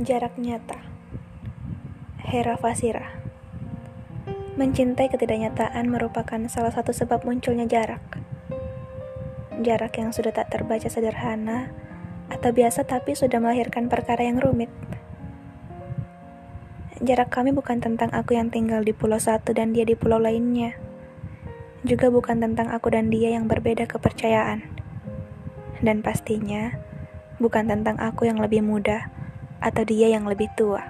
Jarak nyata Hera Fasira Mencintai ketidaknyataan merupakan salah satu sebab munculnya jarak. Jarak yang sudah tak terbaca sederhana atau biasa tapi sudah melahirkan perkara yang rumit. Jarak kami bukan tentang aku yang tinggal di pulau satu dan dia di pulau lainnya. Juga bukan tentang aku dan dia yang berbeda kepercayaan. Dan pastinya, bukan tentang aku yang lebih muda atau dia yang lebih tua.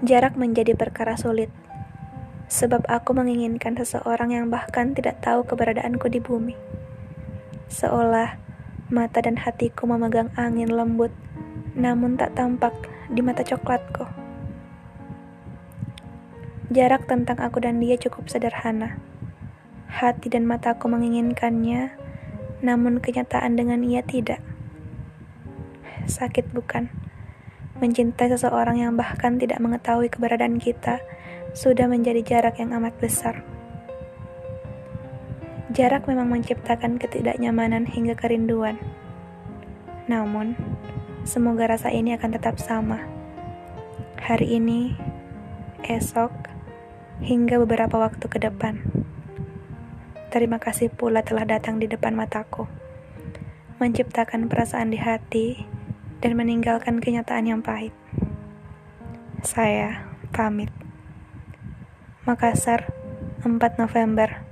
Jarak menjadi perkara sulit, sebab aku menginginkan seseorang yang bahkan tidak tahu keberadaanku di bumi. Seolah mata dan hatiku memegang angin lembut, namun tak tampak di mata coklatku. Jarak tentang aku dan dia cukup sederhana. Hati dan mataku menginginkannya, namun kenyataan dengan ia tidak. Sakit bukan? Mencintai seseorang yang bahkan tidak mengetahui keberadaan kita sudah menjadi jarak yang amat besar. Jarak memang menciptakan ketidaknyamanan hingga kerinduan. Namun, semoga rasa ini akan tetap sama. Hari ini, esok, hingga beberapa waktu ke depan. Terima kasih pula telah datang di depan mataku, menciptakan perasaan di hati, dan meninggalkan kenyataan yang pahit. Saya pamit. Makassar, 4 November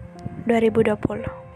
2020.